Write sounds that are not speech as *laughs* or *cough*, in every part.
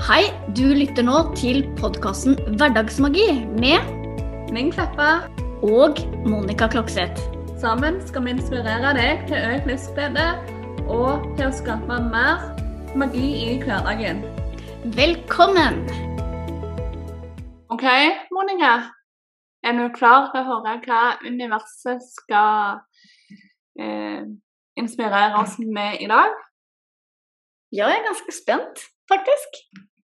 Hei, du lytter nå til podkasten Hverdagsmagi med Ming Kleppa. og Monica Klokseth. Sammen skal vi inspirere deg til økt livsglede og til å skape mer magi i hverdagen. Velkommen! OK, Monica. Er du klar til å høre hva universet skal eh, inspirere oss med i dag? Ja, jeg er ganske spent, faktisk.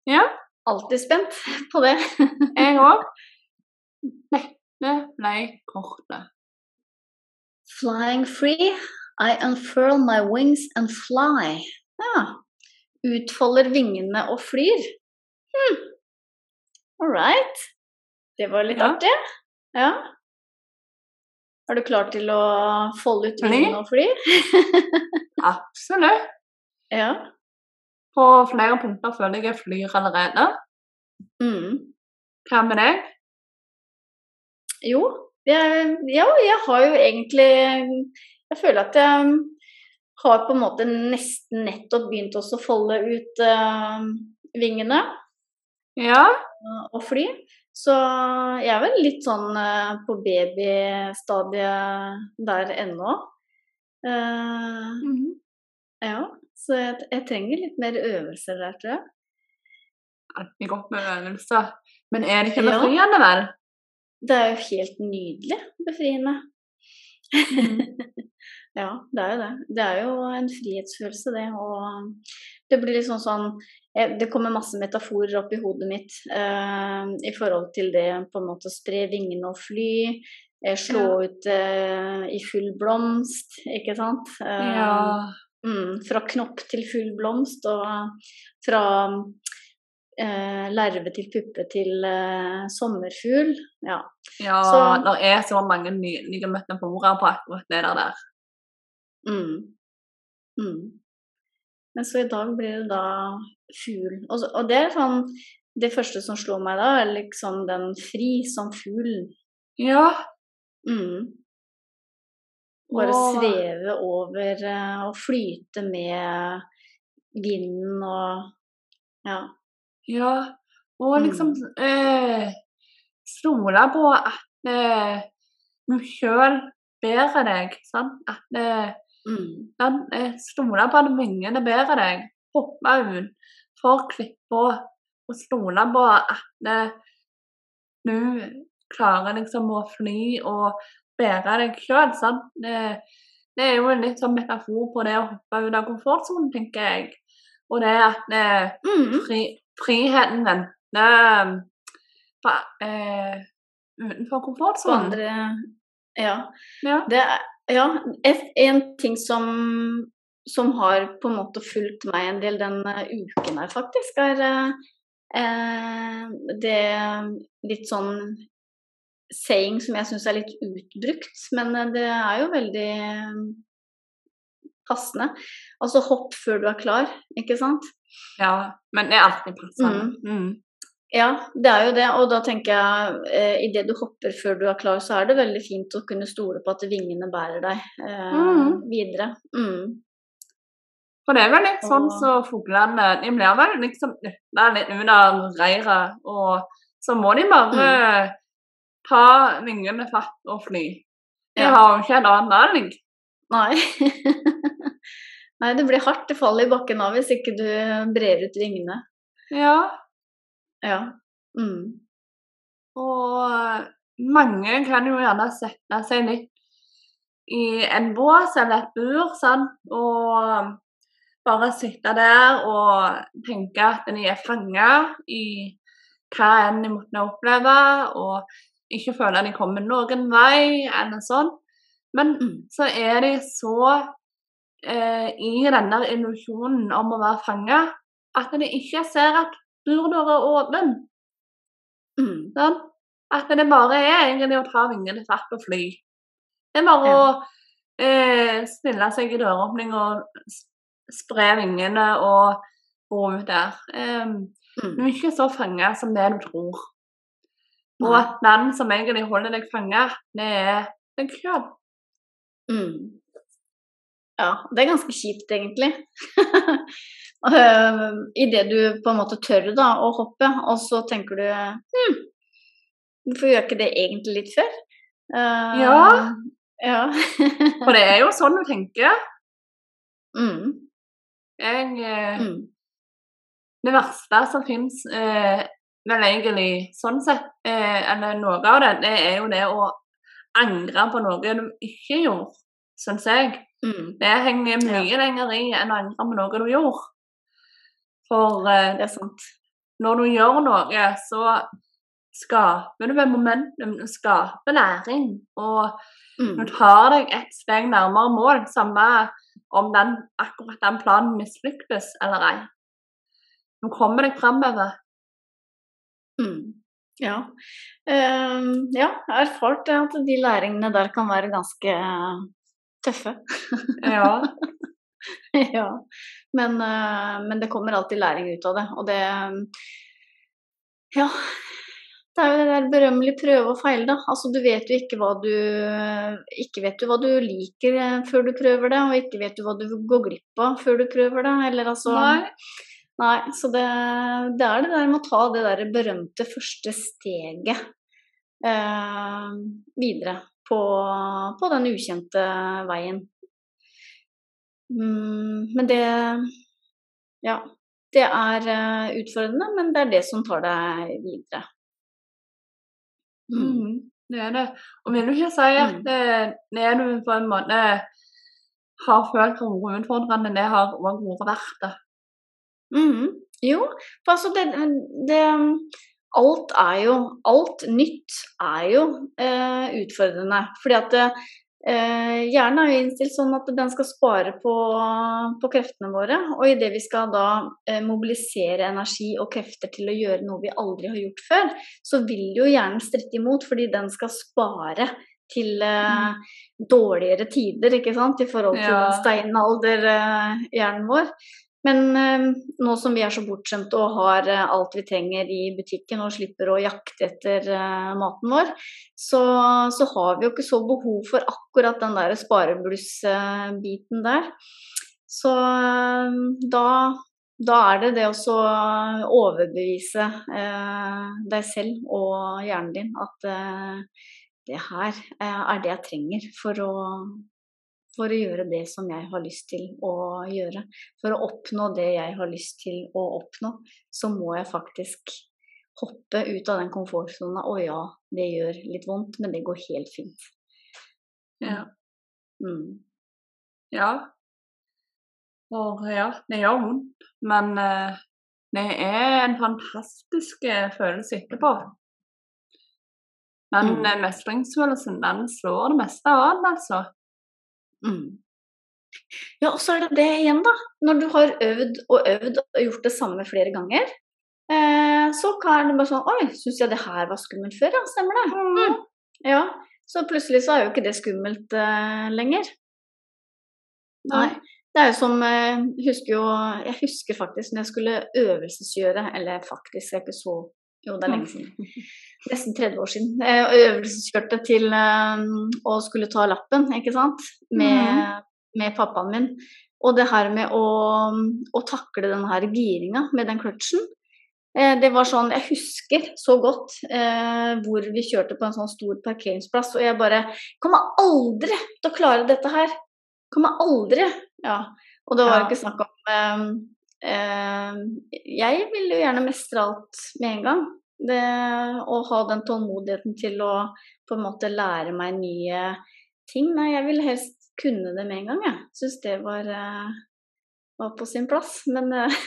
Ja, Alltid spent *laughs* på det. jeg òg. Dette ble kortet. Flying free, I unfurl my wings and fly. Ja. Utfolder vingene og flyr. Hm. All right. Det var litt Ja. artig. Ja. Er du klar til å folde ut vingene og fly? *laughs* Absolutt. ja. På flere punkter føler jeg jeg flyr allerede. Mm. Hva med deg? Jo, jeg, ja, jeg har jo egentlig Jeg føler at jeg har på en måte nesten nettopp begynt også å folde ut uh, vingene Ja, og fly. Så jeg er vel litt sånn uh, på babystadiet der ennå. Eh, ja, så jeg, jeg trenger litt mer øvelser der, tror jeg. alltid godt med øvelser. Men er det ikke befriende, vel? Det er jo helt nydelig befriende. *laughs* ja, det er jo det. Det er jo en frihetsfølelse, det. Og det blir liksom sånn sånn Det kommer masse metaforer opp i hodet mitt eh, i forhold til det på en måte å spre vingene og fly. eh, slå Ja. ut eh, i full blomst, ikke sant? Eh, Ja. Mm, fra knopp til full blomst, og fra eh, larve til puppe til eh, sommerfugl. Ja. ja Så- det er så mange nye metaforer på akkurat det der. der. Mm. Mm. Men så i dag blir det da fugl. Og, og det er sånn Det første som slår meg da, er liksom den fri som fuglen. Ja. Mm. Bare og- sveve over eh, og flyte med vinden og Ja. Ja. Og Mm. liksom eh, stole på at eh, du sjøl bærer deg. Sant? At eh, Mm. stole på at vingene bærer deg. Hoppe ut for klippa og stole på at du klarer liksom å fly og bære deg sjøl. Det, det er jo en litt sånn metafor på det å hoppe ut av komfortsonen, tenker jeg. Og det at eh, Mm. fri, friheten venter eh, utenfor Så komfortsonen. andre Ja. Ja. Det er, ja, en ting som, som har på en måte fulgt meg en del denne uken her, faktisk, er eh, eh, det litt sånn saying som jeg syns er litt utbrukt, men eh, det er jo veldig passende. Altså hopp før du er klar, ikke sant? ja. Men det er alltid passende. Mm. Ja, det er jo det, og da tenker jeg eh, idet du hopper før du er klar, så er det veldig fint å kunne stole på at vingene bærer deg eh, Mm. videre. Mm. For det er vel litt sånn så fuglene De blir vel liksom litt under reiret, og så må de bare ta vingene fatt og fly. Jeg har jo ikke en annen valg. Nei. *laughs* Nei, det blir hardt. Det faller i bakken av hvis ikke du brer ut vingene. Ja. Ja. Mm. Og mange kan jo gjerne sette seg litt i en bås eller et bur, sant, og bare sitte der og tenke at de er fanga i hva enn de måtte oppleve, og ikke føler de kommer noen vei, eller sånn. Men Mm. så er de så eh, i denne illusjonen om å være fanga at de ikke ser at burdøra er åpen. Sånn? At det bare er egentlig å ta vingene fatt og fly. Det er bare Ja. å eh, stille seg i døråpning og spre vingene og gå ut der. Um, Mm. du er ikke så fanga som det du tror. Og at den som egentlig holder deg fanga, det er deg sjøl. Mm. Ja, det er ganske kjipt, egentlig. *laughs* Idet du på en måte tør da, å hoppe, og så tenker du hm, hvorfor gjør ikke det egentlig litt før? Uh, ja. ja. *laughs* For det er jo sånn du tenker. Mm. Jeg eh, mm. Det verste som fins, eh, vel egentlig sånn sett, eh, eller noe av det, det er jo det å angre på noe du ikke gjorde, syns jeg. Mm. Det henger mye ja. lenger i enn å angre på noe du gjorde. For eh, det er sant. når du gjør noe, så skaper du momentum, du skaper læring. Og mm. du tar deg et steg nærmere mål, samme om den, akkurat den planen mislyktes eller ei. Du kommer deg framover. Mm. Ja. Uh, ja, jeg har erfart at de læringene der kan være ganske uh, tøffe. ja. *laughs* ja. Men, uh, men, det kommer alltid læring ut av det. Og det Ja. Det er jo det der berømmelige prøve og feile, da. Altså du vet jo ikke hva du Ikke vet du hva du liker eh, før du prøver det, og ikke vet du hva du går glipp av før du prøver det. Eller altså Nei. Nei, så det, det, er det der med å ta det der berømte første steget eh, videre på, på, den ukjente veien. Mm, men det Ja. Det er uh, utfordrende, men det er det som tar deg videre. Mm. Mm, det er det. Og vil du ikke si at mm. det, det du på en måte har følt har utfordrende, det har vært verdt det? Mm, jo, for altså det, det, Alt er jo Alt nytt er jo eh, utfordrende. Fordi at eh, hjernen er jo innstilt sånn at den skal spare på, på kreftene våre. Og idet vi skal da eh, mobilisere energi og krefter til å gjøre noe vi aldri har gjort før, så vil jo hjernen stritte imot fordi den skal spare til mm. dårligere tider, ikke sant, i forhold til ja. steinalderhjernen vår. Men eh, nå som vi er så bortskjemte og har eh, alt vi trenger i butikken og slipper å jakte etter eh, maten vår, så, så, har vi jo ikke så behov for akkurat den der sparebluss-biten der. Så eh, da, da, er det det å overbevise eh, deg selv og hjernen din at eh, det her er det jeg trenger for å for å gjøre det som jeg har lyst til å gjøre. For å oppnå det jeg har lyst til å oppnå, så må jeg faktisk hoppe ut av den komfortsona. Og ja, det gjør litt vondt, men det går helt fint. Ja. Mm. Ja. For ja, det gjør vondt. Men uh, det er en fantastisk eh, følelse etterpå. Men mm. Eh, mestringsfølelsen, den slår det meste av, altså. Mm. Ja, og så er det det igjen, da. Når du har øvd og øvd og gjort det samme flere ganger, eh, så kan det bare sånn Oi, syns jeg det her var skummelt før? Ja, stemmer det. Mm. Ja, så plutselig så er jo ikke det skummelt eh, lenger. Nei. Det er jo som eh, husker jo, Jeg husker faktisk når jeg skulle øvelsesgjøre, eller faktisk, jeg er ikke så jo, det er lenge siden. Nesten 30 år siden. Jeg øvelseskjørte til å skulle ta lappen, ikke sant, med, mm. med pappaen min. Og det her med å, å takle den her giringa med den kløtsjen. Eh, det var sånn, Jeg husker så godt eh, hvor vi kjørte på en sånn stor parkeringsplass, og jeg bare Kommer aldri til å klare dette her! Kommer aldri! Ja. Og det var ikke snakk om eh, Eh, jeg vil jo gjerne mestre alt med en gang. Det, å ha den tålmodigheten til å på en måte lære meg nye ting. Nei, jeg vil helst kunne det med en gang, jeg. Syns det var, eh, var, på sin plass. Men eh,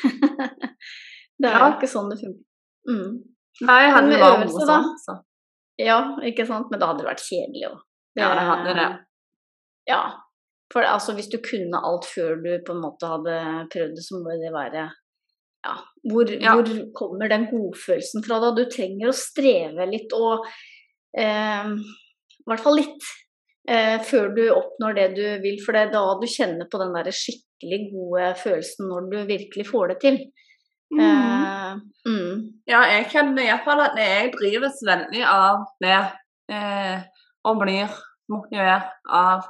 *laughs* det er jo ikke sånn det funker. Mm. Nei, hadde vært øvelse, da. Så. Ja, ikke sant. Men da hadde det vært kjedelig òg. Ja, det hadde det. Ja, for altså, hvis du kunne alt før du på en måte hadde prøvd det, så må det være ja, hvor, ja. hvor kommer den godfølelsen fra da? Du trenger å streve litt og eh, I hvert fall litt. Eh, før du oppnår det du vil, for det er da du kjenner på den der skikkelig gode følelsen når du virkelig får det til. Mm. Eh, mm. Ja, jeg kjenner iallfall at jeg drives veldig av det. Eh, og blir motivert av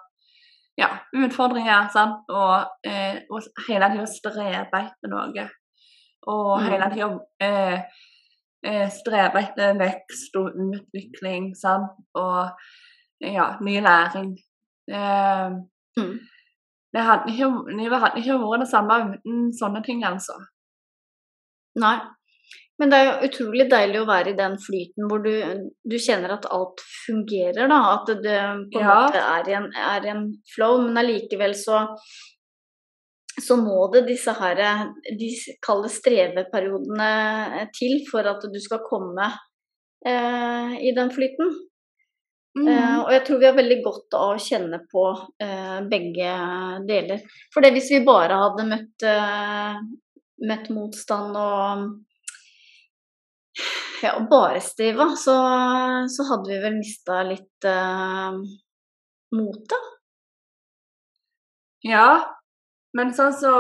ja, utfordringer, sant, og, eh, og hele tida strebe etter noe. Og Mm. hele tida eh, eh, strebe etter vekst og utvikling, sant, og ja, ny læring. Eh, Mm. det hadde ikke, livet hadde ikke vært det samme uten sånne ting, altså. Nei. Men det er jo utrolig deilig å være i den flyten hvor du, du kjenner at alt fungerer, da. At det på en Ja. måte er i en, er en flow, men allikevel så så må det disse her de kalde streveperiodene til for at du skal komme eh, i den flyten. Mm. Eh, og jeg tror vi har veldig godt av å kjenne på eh, begge deler. For det hvis vi bare hadde møtt, eh, møtt motstand og ja, og bare stiva, så, så hadde vi vel mista litt mot, motet. Ja, men sånn så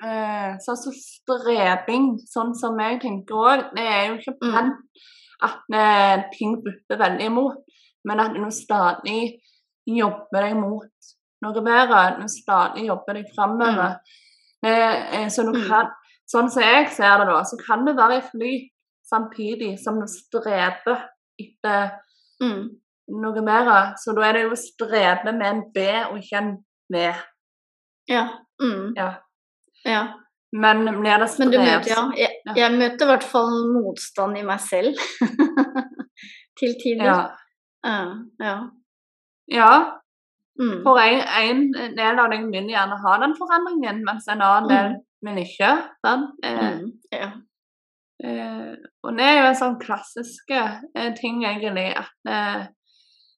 uh, Sånn som strebing, sånn som jeg tenker òg, det er jo ikke Mm. pent at uh, ting butter veldig imot, men at du stadig jobber deg mot noe bedre, du stadig jobber deg framover. Eh, så du Mm. kan, sånn som jeg ser det da, så kan du være i fly samtidig som du streber etter Mm. noe mer. Så da er det jo strebe med en B og ikke en V. Ja. Mm. Ja. ja. Men blir det Men du strev møter, ja. Jeg, jeg møter i hvert fall motstand i meg selv. *laughs* Til tider. Ja. Ja. ja. ja. Mm. For en, en del av deg vil gjerne ha den forandringen, mens en annen del ikke. Sant? Eh, Mm. Ja. eh, og det er jo en sånn klassisk eh, ting, egentlig, at eh,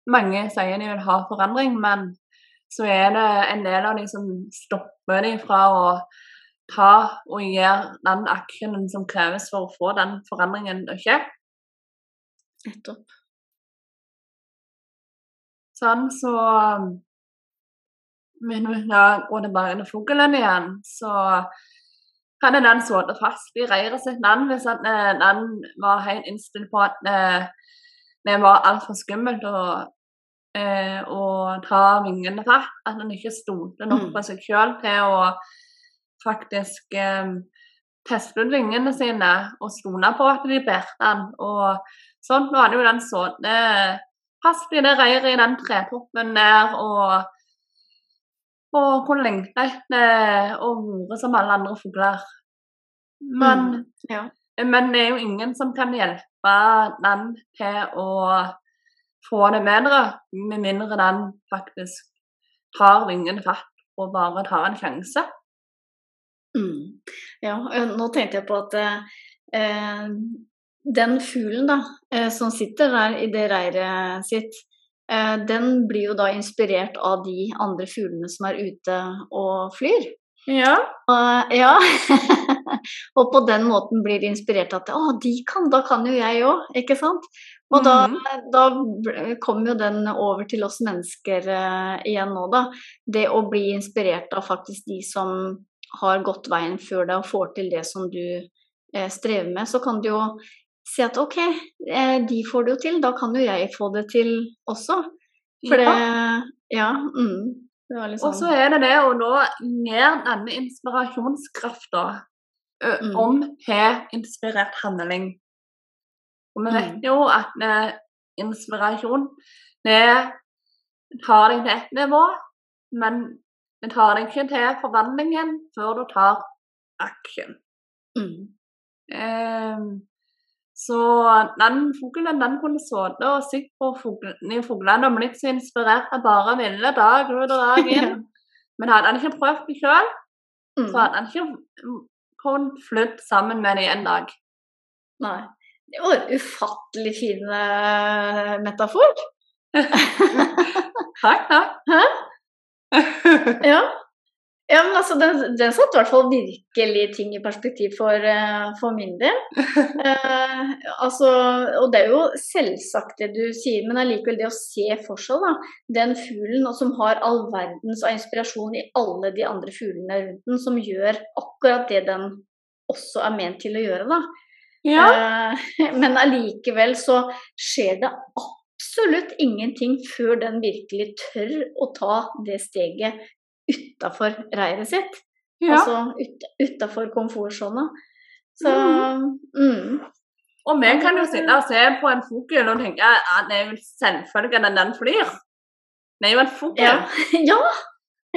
mange sier de vil ha forandring, men så er det en del av de som stopper de fra å ta og gjøre den aksjonen som kreves for å få den forandringen å skje. Nettopp. Sånn, så Jeg går tilbake til fuglen igjen, så hadde den sittet fast i reiret sitt den hvis at, eh, den var helt innstilt på at eh, det var altfor skummelt å, eh, å ta vingene fatt. At den ikke stolte nok Mm. på seg sjøl til å faktisk eh, teste ut vingene sine og stole på at de bærte den. Og sånn, nå hadde jo den sittet fast i det reiret i den tretoppen der og, og hun lengte etter å være som alle andre fugler. Men, Mm. Ja. men det er jo ingen som kan hjelpe den til å få det bedre, med mindre den faktisk tar vingene fatt og bare tar en sjanse. Mm. Ja, nå tenkte jeg på at eh, den fuglen da, eh, som sitter der i det reiret sitt, eh, den blir jo da inspirert av de andre fuglene som er ute og flyr. Ja. Og, ja. *laughs* og på den måten blir de inspirert at å, de kan, da kan jo jeg òg, ikke sant? Og da, Mhm. da kommer jo den over til oss mennesker uh, igjen nå, da. Det å bli inspirert av faktisk de som har gått veien før deg og får til det som du uh, strever med, så kan du jo si at OK, eh, de får det jo til, da kan jo jeg få det til også. For det Ja. Mm, det Og sånn så er det det å nå ned denne inspirasjonskrafta Mm. om har inspirert handling. Og vi vet Mm. jo at eh, inspirasjon det tar deg til ett nivå, men det tar deg ikke til forvandlingen før du tar action. mm. Ehm, så den fuglen den kunne sittet og sett på fuglene, fuglene og blitt så inspirert av bare ville dag ut og dag *laughs* inn. Men hadde han ikke prøvd det sjøl, Mm. så hadde han ikke kunnet flytte sammen med dem en dag. Nei. Det var en ufattelig fin eh, metafor. *laughs* Takk, takk. Hæ? *laughs* Ja. Ja, men altså, den, den satte i hvert fall virkelig ting i perspektiv for, eh, for min del. *laughs* Eh, altså, og det er jo selvsagt det du sier, men allikevel det å se for seg da, den fuglen som har all verdens av inspirasjon i alle de andre fuglene rundt den, som gjør akkurat det den også er ment til å gjøre. da. Ja. Eh, *laughs* men allikevel så skjer det absolutt ingenting før den virkelig tør å ta det steget utafor reiret sitt. Ja. Altså ut, utafor komfortsona. Så mm. Og vi kan jo sitte og se på en fugl og tenke at det er jo selvfølgelig at den flyr. Det er jo en fugl. Ja. *laughs* ja.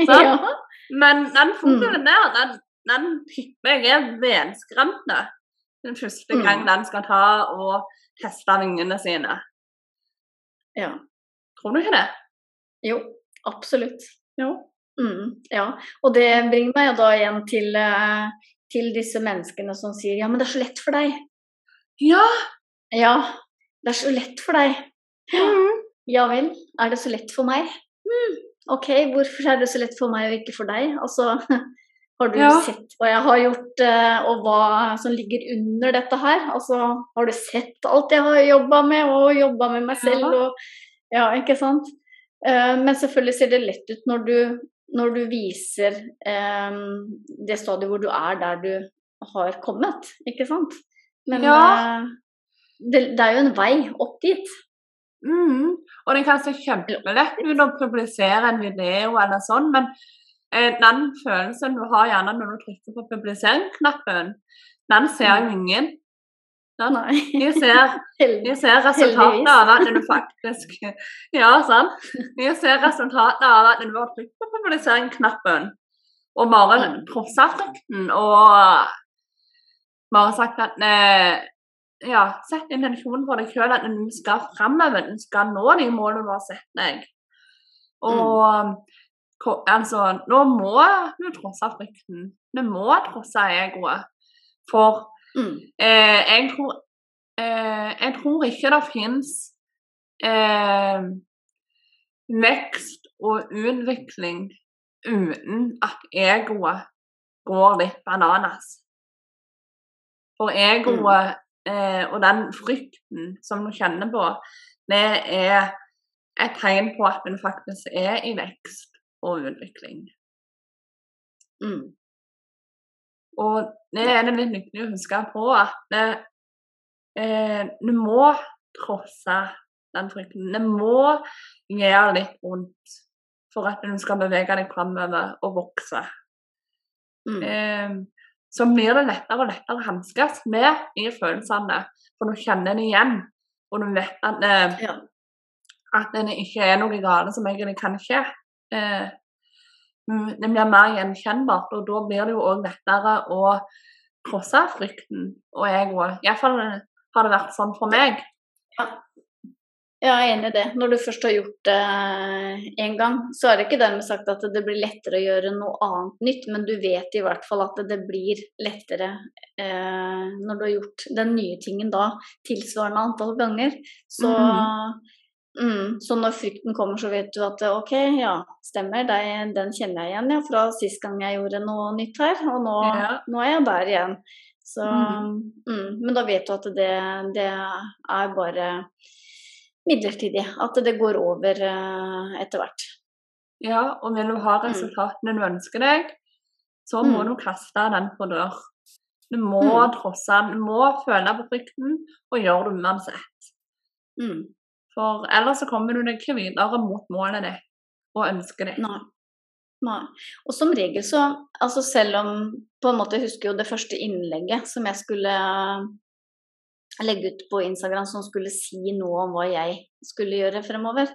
Ja. Men den fuglen der, den, den tipper jeg er velskremte den første Mm. gang den skal ta og teste vingene sine. ja. Tror du ikke det? Jo, absolutt. Jo. Mm, ja. Og det bringer meg da igjen til, eh, til disse menneskene som sier ja, men det er så lett for deg. Ja! Ja, det er så lett for deg. Mm. Ja vel, er det så lett for meg? Mm. ok, hvorfor er det så lett for meg og ikke for deg? Altså, *laughs* har du Ja. sett hva jeg har gjort, eh, og hva som ligger under dette her? Altså, har du sett alt jeg har jobba med, og jobba med meg selv, Ja. og Ja, ikke sant? Eh, men selvfølgelig ser det lett ut når du, når du viser eh, det stadiet hvor du er der du har kommet, ikke sant? Men Ja. eh, det, det er jo en vei opp dit. Mm. Og det kan se kjempelett ut å publisere en video eller sånn, men eh, den følelsen du har gjerne når du trykker på publiseringsknappen, den ser jo ingen. Sant? Nei. Vi ser, vi ser resultatet av at du faktisk Ja, sant? Vi ser resultatet av at du har trykt på publiseringsknappen og bare Mm. trossa frykten og bare sagt at eh, ja, sett intensjonen for deg sjøl at du skal framover, du skal nå de målene du har sett deg. Og ko- altså, nå må du trosse frykten. Du må trosse egoet. For Mm. eh, jeg, tror, eh, jeg tror ikke det fins eh, vekst og utvikling uten at egoet går litt bananas. For egoet eh, og den frykten som du kjenner på, det er et tegn på at du faktisk er i vekst og utvikling. Mm. Og det er det litt nyttig å huske på at det, eh, du må trosse den frykten. Det må gjøre litt vondt for at du skal bevege deg framover og vokse. Mm. Eh, så blir det lettere og lettere å hanskes med de følelsene, for du kjenner det igjen. Og du vet at, eh, Ja. at det ikke er noe galt som egentlig kan skje. Eh, det blir mer gjenkjennbart, og da blir det jo òg lettere å krosse frykten og egoet. Iallfall har det vært sånn for meg. Jeg er enig i det. Når du først har gjort det én gang, så er det ikke dermed sagt at det blir lettere å gjøre noe annet nytt, men du vet i hvert fall at det blir lettere eh, når du har gjort den nye tingen da tilsvarende antall ganger. Så, mm, så når frykten kommer, så vet du at OK, ja, stemmer, det, den kjenner jeg igjen ja, fra sist gang jeg gjorde noe nytt her, og nå, Ja. nå er jeg der igjen. Så, mm. mm, men da vet du at det, det er bare midlertidig. At det går over uh, etter hvert. Ja, og vil du ha resultatene du ønsker deg, så må Mm. du kaste den på dør. Du må Mm. trosse den, du må føle på frykten, og gjøre det uansett. Mm. For ellers så kommer du deg ikke videre mot målet ditt og ønsket ditt. Nei. Nei. Og som regel så Altså selv om på en måte Jeg husker jo det første innlegget som jeg skulle legge ut på Instagram som skulle si noe om hva jeg skulle gjøre fremover.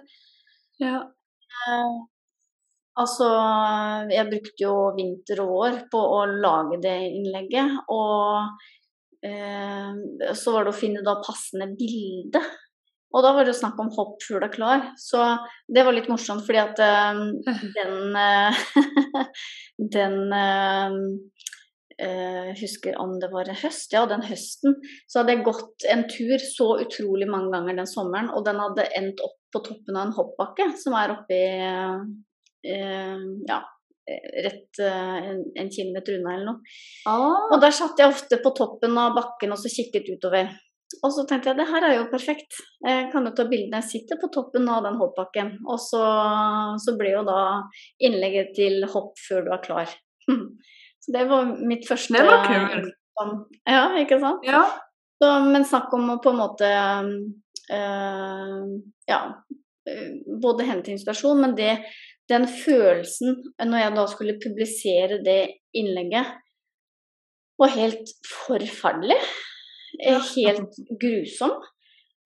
Ja. Eh, altså, jeg brukte jo vinter og år på å lage det innlegget, og eh, så var det å finne da passende bilde. Og da var det jo snakk om hopp, fugl er klar. Så det var litt morsomt, fordi at uh, *laughs* den uh, *laughs* Den uh, husker om det var høst, ja, den høsten, så hadde jeg gått en tur så utrolig mange ganger den sommeren, og den hadde endt opp på toppen av en hoppbakke som er oppe i ja, rett en, en kilometer unna eller noe. Ah, Og der satt jeg ofte på toppen av bakken og så kikket utover. Og så tenkte jeg det her er jo perfekt. Jeg kan jo ta bildene jeg sitter på toppen av den hoppbakken. Og så, så blir jo da innlegget til hopp før du er klar. *laughs* Så det var mitt første Det var kult. Ja, ikke sant? ja. Så, men snakk om å på en måte øh, Ja, øh, både hente inspirasjon, men det, den følelsen når jeg da skulle publisere det innlegget, var helt forferdelig. Helt grusom.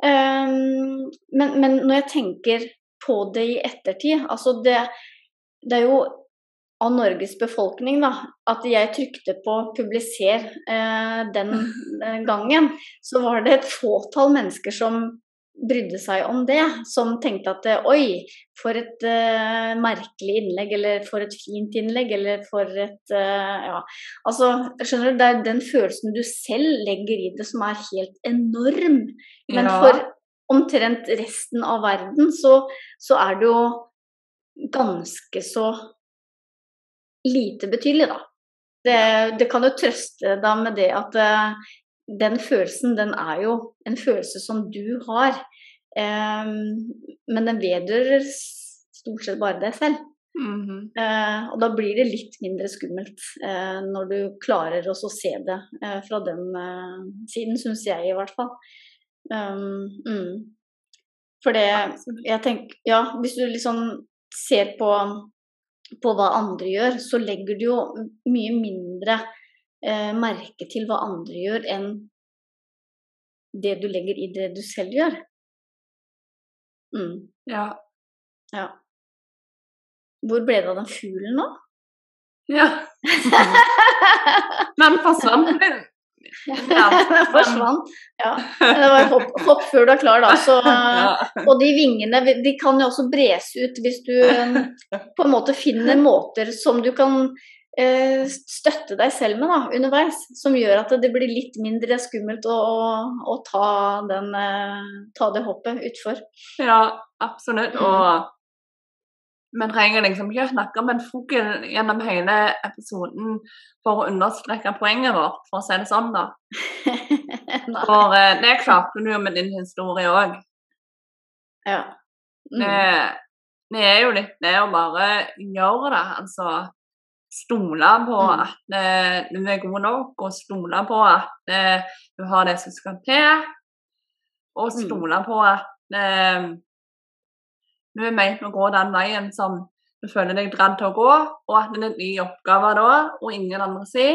Um, men, men, når jeg tenker på det i ettertid altså det, det er jo av Norges befolkning da, at jeg trykte på 'publiser' eh, den *laughs* gangen, så var det et fåtall mennesker som brydde seg om det. Som tenkte at oi, for et uh, merkelig innlegg, eller for et fint innlegg, eller for et uh, Ja. Altså, skjønner du, det er den følelsen du selv legger i det som er helt enorm. Men ja. for omtrent resten av verden så, så er det jo ganske så lite betydelig, da. Det, det, kan jo trøste deg med det at uh, den følelsen, den er jo en følelse som du har. Eh, men den vedrører stort sett bare deg selv. Mm -hmm. eh, og da blir det litt mindre skummelt eh, når du klarer å se det fra den siden, syns jeg i hvert fall. Um, mm. For det jeg tenker Ja, hvis du liksom ser på på hva andre gjør, så legger du jo mye mindre eh, merke til hva andre gjør, enn det du legger i det du selv gjør. Mm. Ja. ja. Hvor ble det av den fuglen nå? Ja. *laughs* Den forsvant. Ja, den forsvant. Ja. Det var hopp, hopp, før du er klar, da. Så, *laughs* og de vingene de kan jo også bres ut hvis du um, *laughs* på en måte finner måter som du kan eh, støtte deg selv med da, underveis. Som gjør at det blir litt mindre skummelt å, å, å ta, den, eh, ta det hoppet utfor. Ja, absolutt. Mm. Og vi trenger liksom ikke snakke om en fugl gjennom hele episoden for å understreke poenget vårt, for å si det sånn, da. *laughs* for eh, det klarte du jo med din historie òg. Ja. Mm. Det, det, er jo litt det å bare gjøre det. Altså stole på mm. at eh, du er god nok, og stole på at eh, du har det som skal til. Og mm. stole på at eh, du er ment å gå den veien som du føler deg dratt til å gå, og at det er din oppgave da, og ingen andre si,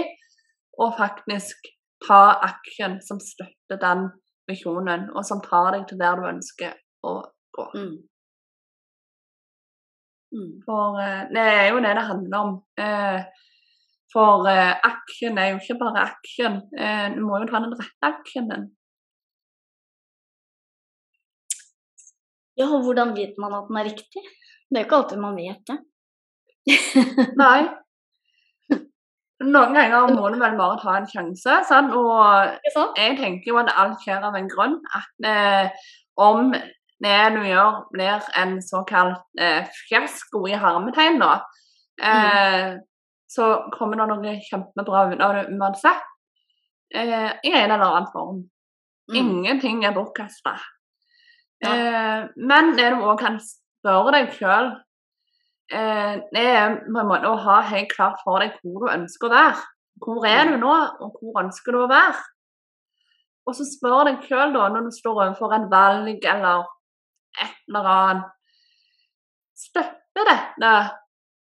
og faktisk ta action som støtter den visjonen, og som tar deg til der du ønsker å gå. Mm. Mm. For uh, det er jo det det handler om. Uh, for uh, action er jo ikke bare action. du må jo ta den rette aksjen. Ja, og hvordan vet man at den er riktig? Det er jo ikke alltid man vet det. *laughs* Nei. Noen ganger må du vel bare ta en sjanse. Sant? Og jeg tenker jo at alt skjer av en grunn. At eh, om det du gjør blir en såkalt eh, fiasko i harmetegn nå, eh, mm. så kommer det noe kjempebra ut av det uansett. Eh, I en eller annen form. Mm. Ingenting er bortkasta. Eh, men det du òg kan spørre deg sjøl, eh, det er på en måte å ha helt klart for deg hvor du ønsker å være. Hvor er du nå, og hvor ønsker du å være? Og så spør deg sjøl, da, når du står overfor en valg eller et eller annet Støtter dette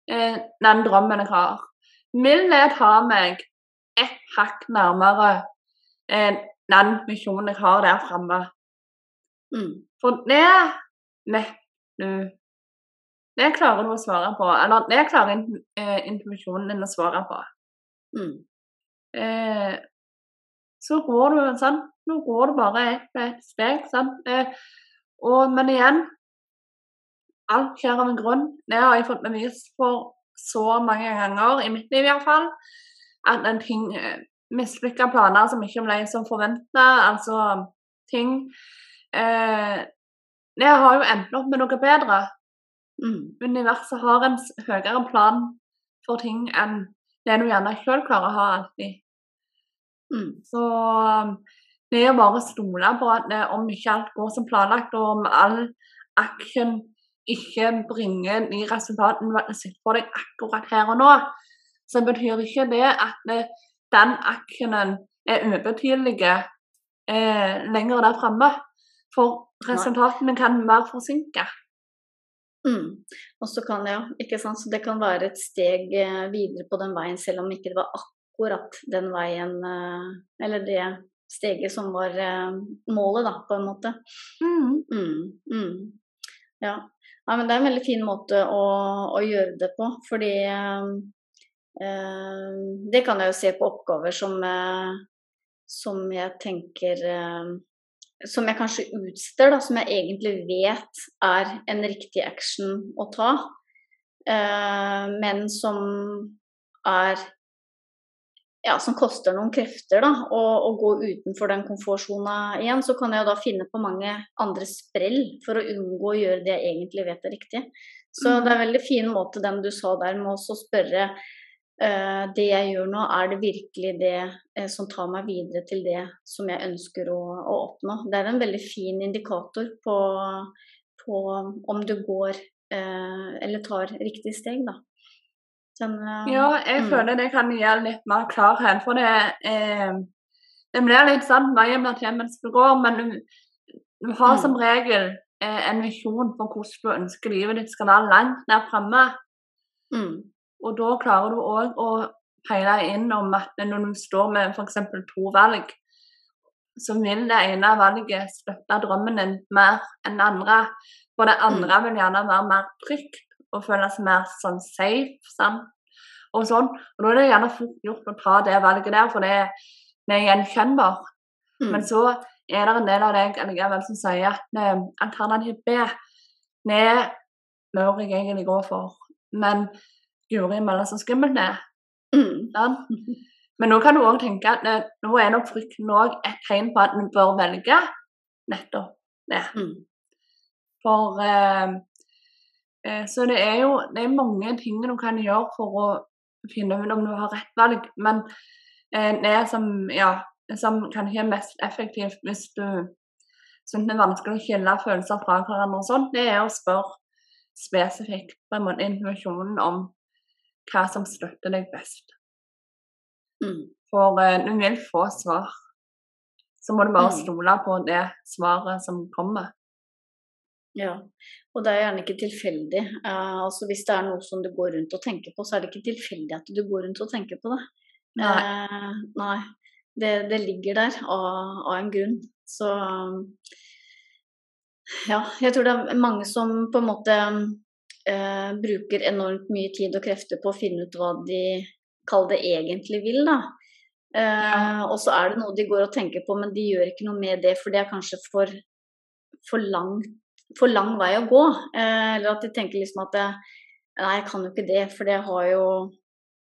eh, den drømmen jeg har? Vil jeg ta meg et hakk nærmere eh, den misjonen jeg har der framme? Mm. For det vet du Det klarer du å svare på. Eller det klarer eh, intuisjonen din å svare på. Mm. Eh, så går du sånn Nå går du bare et steg. Sånn. Eh, og, men igjen Alt skjer av en grunn. Det har jeg fått bevis for så mange ganger, i mitt liv iallfall, at en ting eh, Mislykka planer som ikke ble som forventa, altså ting eh, har jo endt opp med noe bedre. Mm. Universet har en høyere plan for ting enn det du gjerne sjøl klarer å ha alltid. Mm. Så det er bare stole på at det, om ikke alt går som planlagt, og om all action ikke bringer de resultatene du sitter for deg akkurat her og nå, så betyr ikke det at det, den actionen er ubetydelig eh, lenger der framme. For resultatene kan være forsinka. Mm. Og så kan ja, ikke sant? Så det kan være et steg eh, videre på den veien, selv om ikke det var akkurat den veien eh, Eller det steget som var eh, målet, da, på en måte. Mm. Mm. Mm. Ja. ja. men det er en veldig fin måte å, å gjøre det på, fordi eh, Det kan jeg jo se på oppgaver som, eh, som jeg tenker som jeg kanskje utsteder, da, som jeg egentlig vet er en riktig action å ta, eh, men som er ja, som koster noen krefter, da, å, gå utenfor den komfortsona igjen, så kan jeg da finne på mange andre sprell for å unngå å gjøre det jeg egentlig vet er riktig. Så mm. det er en veldig fin måte den du sa der med å spørre uh, det jeg gjør nå, er det virkelig det uh, som tar meg videre til det som jeg ønsker å, å oppnå. Det er en veldig fin indikator på, på om du går uh, eller tar riktig steg, da. Sånn, ja, jeg mm. føler det kan gjøre litt mer klarhet. For det, eh, det blir litt sånn veien blir til mens du går, men du, du har mm. som regel eh, en visjon for hvordan du ønsker livet ditt skal være langt der fremme. Mm. Og da klarer du òg å peile inn om at når du står med f.eks. to valg, så vil det ene valget støtte drømmen din mer enn det andre. For det andre mm. vil gjerne være mer trygt og føles mer sånn safe. Sant? Og sånn. Og da er det gjerne fort gjort å ta det valget der, for det, det er gjenkjennbart. Mm. Men så er det en del av deg likevel som sier at eh, alternativ B det bør jeg egentlig gå for. Men guri malla så skummelt det mm. ja. Men nå kan du òg tenke at eh, nå er nok frykten òg et tegn på at du bør velge nettopp det. Mm. For Eh, så det er jo det er mange ting du kan gjøre for å finne ut om du har rett valg. Men eh, det som, ja, som kanskje er mest effektivt hvis du syns det er vanskelig å skille følelser fra hverandre, og sånt, det er å spørre spesifikt på en måte informasjonen om hva som støtter deg best. Mm. For eh, du vil få svar. Så må du bare mm. stole på det svaret som kommer. Ja, og det er gjerne ikke tilfeldig. Uh, altså Hvis det er noe som du går rundt og tenker på, så er det ikke tilfeldig at du går rundt og tenker på det. Nei. Uh, nei. Det, det, ligger der av, av, en grunn. Så ja, jeg tror det er mange som på en måte uh, bruker enormt mye tid og krefter på å finne ut hva de kaller det egentlig vil, da. Ja. Og så er det noe de går og tenker på, men de gjør ikke noe med det, for det er kanskje for, for langt for lang vei å gå. Eh, eller at de tenker liksom at det, Nei, jeg kan jo ikke det, for jeg har jo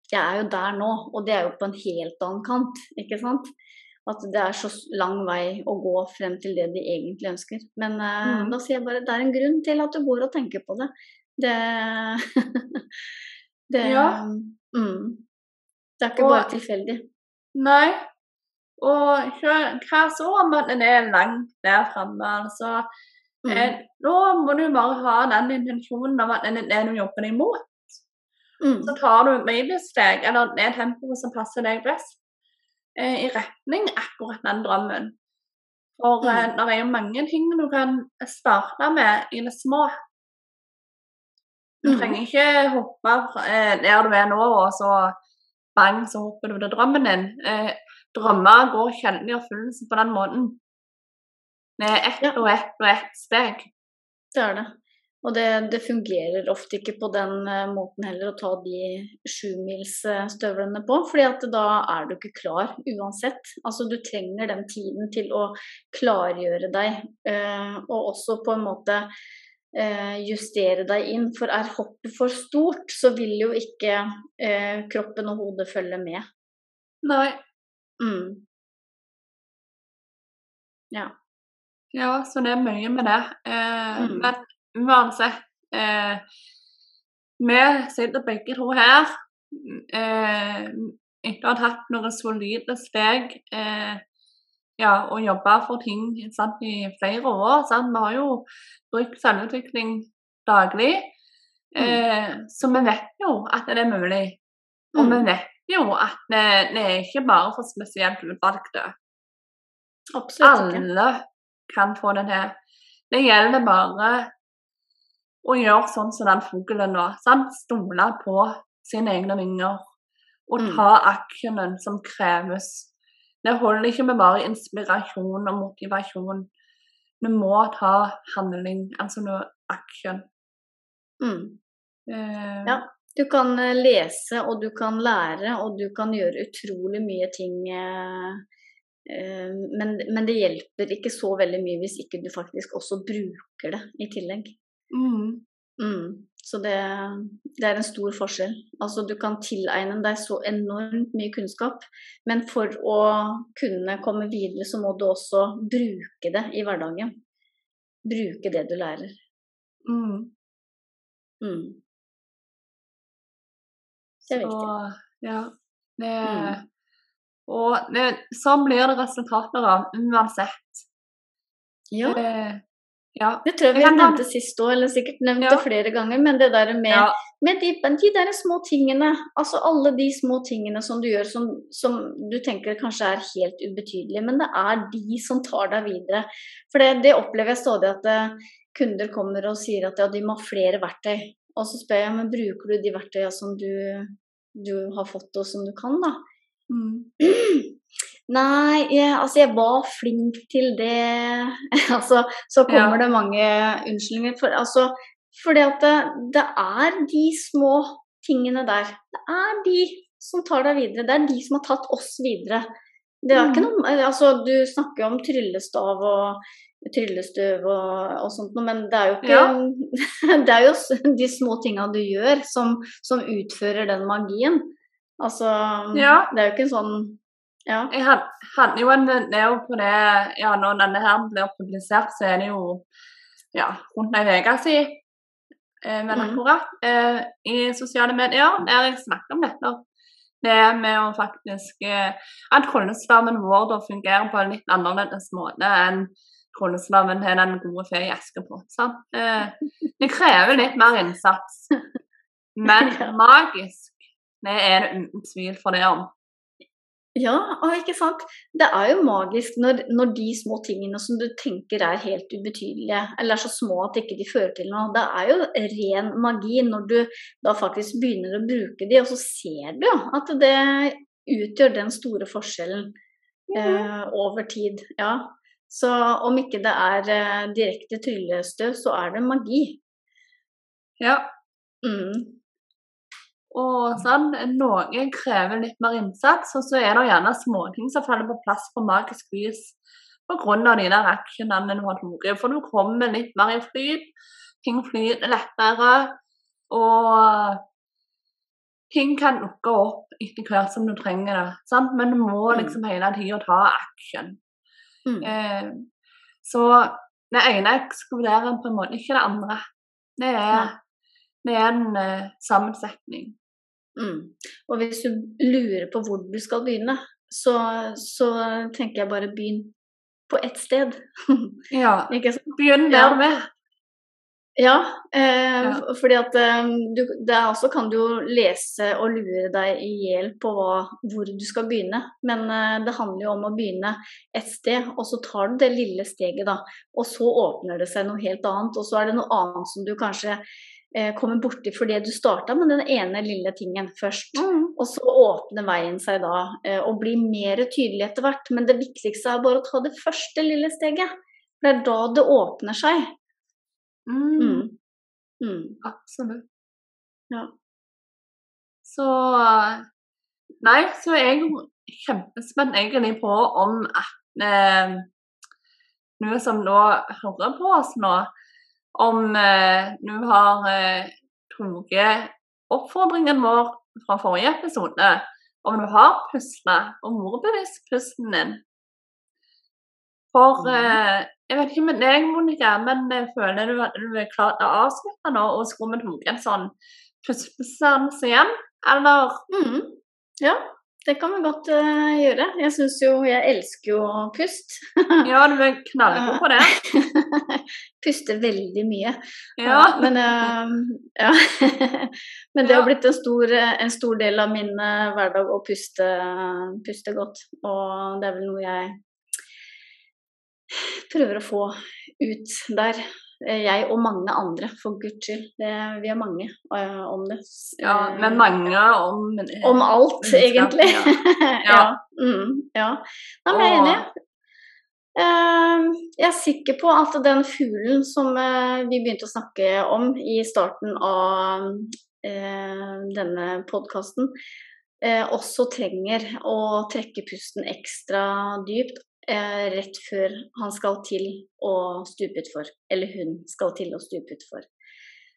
Jeg er jo der nå, og det er jo på en helt annen kant, ikke sant. At det er så lang vei å gå frem til det de egentlig ønsker. Men eh, mm. da sier jeg bare det er en grunn til at du går og tenker på det. Det, *laughs* det Ja. Mm. Det er ikke og, bare tilfeldig. Nei. Og hva så om at den er langt der framme? Altså, Mm. Eh, nå må du bare ha den intensjonen av at det er det du jobber imot. Mm. Så tar du milesteg, eller det tempoet som passer deg best, eh, i retning akkurat den drømmen. For eh, mm. det er jo mange ting du kan starte med i det små. Du mm. trenger ikke hoppe der du er nå, og så bang, så hopper du til drømmen din. Eh, drømmer går sjelden i oppfyllelse på den måten. Det ett ja. og ett og ett steg. Det er det. Og det, det, fungerer ofte ikke på den uh, måten heller å ta de sjumilsstøvlene på, fordi at da er du ikke klar uansett. Altså du trenger den tiden til å klargjøre deg, uh, og også på en måte justere deg inn. For er hoppet for stort, så vil jo ikke kroppen og hodet følge med. Nei. Mm. Ja. Ja, så det er mye med det. Eh, mm. Men uansett eh, Vi sitter begge to her eh, etter å ha tatt noen solide steg eh, ja, og jobba for ting sant, i flere år. Sant? Vi har jo brukt selvutvikling daglig. Mm. Eh, så vi vet jo at det er mulig. Og mm. vi vet jo at det, det er ikke bare for spesielt utvalgte. Absolutt ikke. Alle kan få det til. Det gjelder bare å gjøre sånn som den fuglen nå. Sant? Stole på sine egne vinger og Mm. ta actionen som kreves. Det holder ikke med bare inspirasjon og motivasjon. Vi må ta handling, altså noe action. Mm. Uh, Ja. Du kan eh, lese, og du kan lære, og du kan gjøre utrolig mye ting. eh, Men, men det hjelper ikke så veldig mye hvis ikke du faktisk også bruker det i tillegg. Mm. Mm. Så det, det er en stor forskjell. Altså du kan tilegne deg så enormt mye kunnskap, men for å kunne komme videre, så må du også bruke det i hverdagen. Bruke det du lærer. Mm. Mm. Det er Så, viktig. ja. Det, Mm. Og sånn blir det resultater av uansett. Ja, Det, ja. det tror jeg vi Jeg nevnte sist òg, eller sikkert nevnt Ja. det flere ganger, men det der med, ja. med de, de der små tingene, altså alle de små tingene som du gjør som, som du tenker kanskje er helt ubetydelige, men det er de som tar deg videre. For det, det opplever jeg stadig at eh, kunder kommer og sier at ja, de må ha flere verktøy. Og så spør jeg men bruker du de verktøyene som du, du har fått og som du kan, da? Mm. *clears throat* Nei, jeg, altså jeg var flink til det *laughs* Altså, så kommer Ja. det mange unnskyldninger. For, altså, fordi at det, det er de små tingene der. Det er de som tar deg videre. Det er de som har tatt oss videre. Det er ikke Mm. noe Altså, du snakker jo om tryllestav og tryllestøv og, og sånt noe, men det er jo ikke Ja. *laughs* Det er jo de små tinga du gjør som, som utfører den magien. Altså, Ja. det er jo ikke sånn Ja. Jeg had- hadde jo en jo på det Ja, når denne her blir publisert, så er det jo ja, rundt ei uke siden. Eh, men Mm. akkurat. mm. I sosiale medier der jeg snakker om dette. Det med å faktisk eh, At trylleslaven vår da fungerer på en litt annerledes måte enn trylleslaven til den gode fe i Askepott. det krever litt mer innsats. *laughs* Men magisk, det er tvil for det om. Ja, og ikke sant. Det er jo magisk når, når de små tingene som du tenker er helt ubetydelige, eller er så små at ikke de fører til noe, det er jo ren magi når du da faktisk begynner å bruke de, og så ser du at det utgjør den store forskjellen eh, over tid. Ja. Så om ikke det er eh, direkte tryllestøv, så er det magi. Ja, Mm. Og sånn, noe krever litt mer innsats, og så er det gjerne småting som faller på plass på magisk vis pga. de der actionene du har tatt. For du kommer litt mer i flyt, ting flyter lettere, og ting kan lukke opp etter hvert som du trenger det. Sant? Men du må Mm. liksom hele tida ta action. Mm. Eh, så det ene ekskluderer på en måte ikke det andre. Det er, det er en eh, sammensetning. Mm. Og hvis du lurer på hvor du skal begynne, så, så tenker jeg bare begynn på ett sted. *laughs* Ja. Begynn der med. Ja, eh, Ja. fordi at eh, du, der også kan du jo lese og lure deg i hjel på hva, hvor du skal begynne. Men eh, det handler jo om å begynne et sted, og så tar du det lille steget, da. Og så åpner det seg noe helt annet, og så er det noe annet som du kanskje eh, kommer borti fordi du starta med den ene lille tingen først. Mm. Og så åpner veien seg da, eh, og blir mer tydelig etter hvert. Men det viktigste er bare å ta det første lille steget. For det er da det åpner seg. Mm. Mm. Mm. Absolutt. Ja. Så Nei, så er jeg kjempespent egentlig på om at eh, du som nå hører på oss nå, om eh, du har eh, tatt oppfordringen vår fra forrige episode, om du har pusla og vært bevisst pusten din. For Mhm. eh, jeg vet ikke med deg, Monica, men jeg føler du at du er klar til å avslutte nå, og skulle vi tatt en sånn pusteseanse igjen, eller? Mm. Ja, det kan vi godt uh, gjøre. Jeg syns jo Jeg elsker jo puste. *laughs* Ja, du er knallgod på det. *laughs* Puster veldig mye. Ja. Men, uh, ja. *laughs* Men det har blitt en stor, en stor del av min eh, hverdag å puste, puste godt. Og det er vel noe jeg prøver å få ut der. Eh, jeg og mange andre, for guds skyld. Vi er mange uh, om det. Ja, men mange om Om alt, egentlig. Ja. *laughs* ja. Mm, ja. Nei, men jeg er enig. Uh, jeg er sikker på at den fuglen som vi begynte å snakke om i starten av denne podkasten, også trenger å trekke pusten ekstra dypt eh, rett før han skal til å stupe utfor. Eller hun skal til å stupe utfor.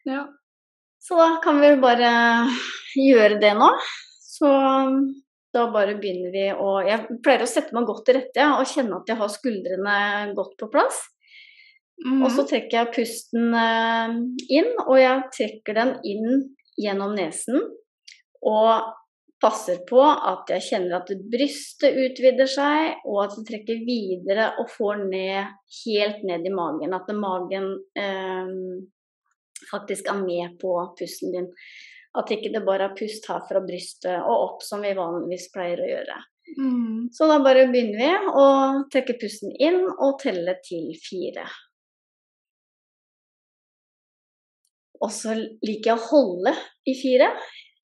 Ja. Så da kan vi bare gjøre det nå. Så da bare begynner vi å Jeg pleier å sette meg godt til rette ja, og kjenne at jeg har skuldrene godt på plass. Mm. Og så trekker jeg pusten eh, inn, og jeg trekker den inn gjennom nesen. Og passer på at jeg kjenner at brystet utvider seg, og at det trekker videre og får ned helt ned i magen. At magen eh, faktisk er med på pusten din. At ikke det bare er pust her fra brystet og opp, som vi vanligvis pleier å gjøre. Mm. Så da bare begynner vi å trekke pusten inn og telle til fire. Og så liker jeg å holde i fire.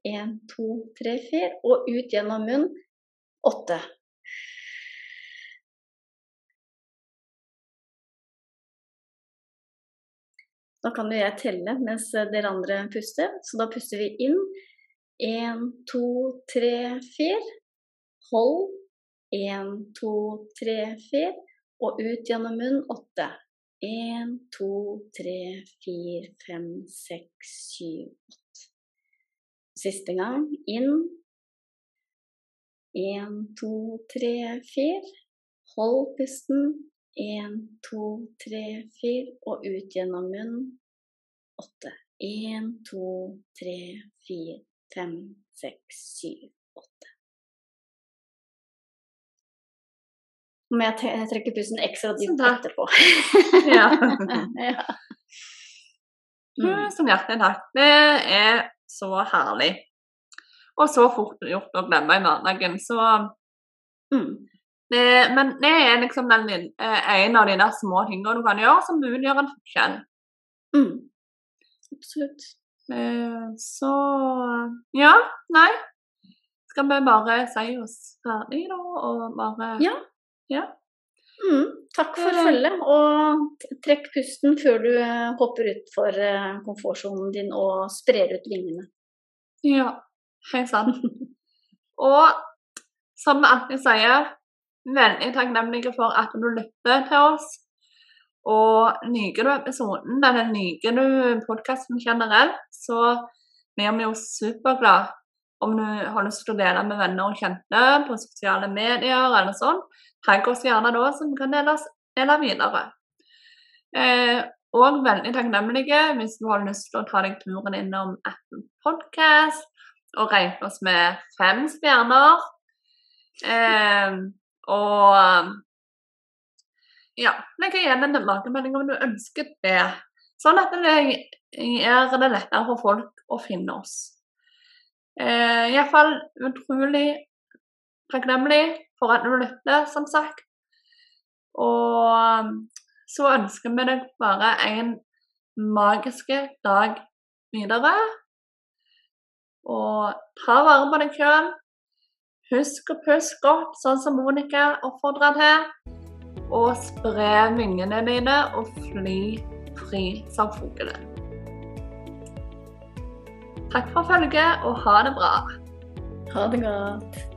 Én, to, tre, fire. Og ut gjennom munnen. Åtte. Da kan jo jeg telle mens dere andre puster. Så da puster vi inn. Én, to, tre, fire. Hold. Én, to, tre, fire. Og ut gjennom munnen. Åtte. Én, to, tre, fire, fem, seks, syv, åtte. Siste gang. Inn. Én, to, tre, fire. Hold pusten. Én, to, tre, fire. Og ut gjennom munnen. Åtte. Én, to, tre, fire, fem, seks, syv, åtte. Må jeg trekke pusten ekstra dypt etterpå. ja. *laughs* ja. *laughs* Mm. Som hjertet takk. Det er så herlig. Og så fort gjort å glemme i hverdagen. Så mm. det, Men det er liksom den, eh, en av de der små tingene du kan gjøre som muliggjør en forskjell. Mm. Absolutt. Eh, så ja, nei. Skal vi bare si oss ferdig, da, og bare Ja. ja. Mm, takk for følget, og trekk pusten før du eh, hopper utfor eh, komfortsonen din og sprer ut vingene. Ja, helt sant. og som vi sier, veldig takknemlige for at du lytter til oss. Og liker du episoden, eller liker du podkasten generelt, så blir vi jo superglade om du har lyst til å dele med venner og kjente på sosiale medier eller sånn. Tagg oss gjerne da, vi kan dele, dele videre. Eh, og veldig takknemlige hvis du har lyst til å ta deg turen innom appen Podcast og regne oss med fem stjerner. Eh, og ja, legge igjen en tilbakemelding om du ønsker det. Sånn at det gjør det lettere for folk å finne oss. Eh, Iallfall utrolig takknemlig for at du lytter, som sagt. Og um, så ønsker vi deg bare en magisk dag videre. Og ta vare på deg sjøl. Husk å puste godt, sånn som Monica oppfordra til. Og spre vingene dine og fly fri som fuglene. Takk for følget, og ha det bra. Ha det godt.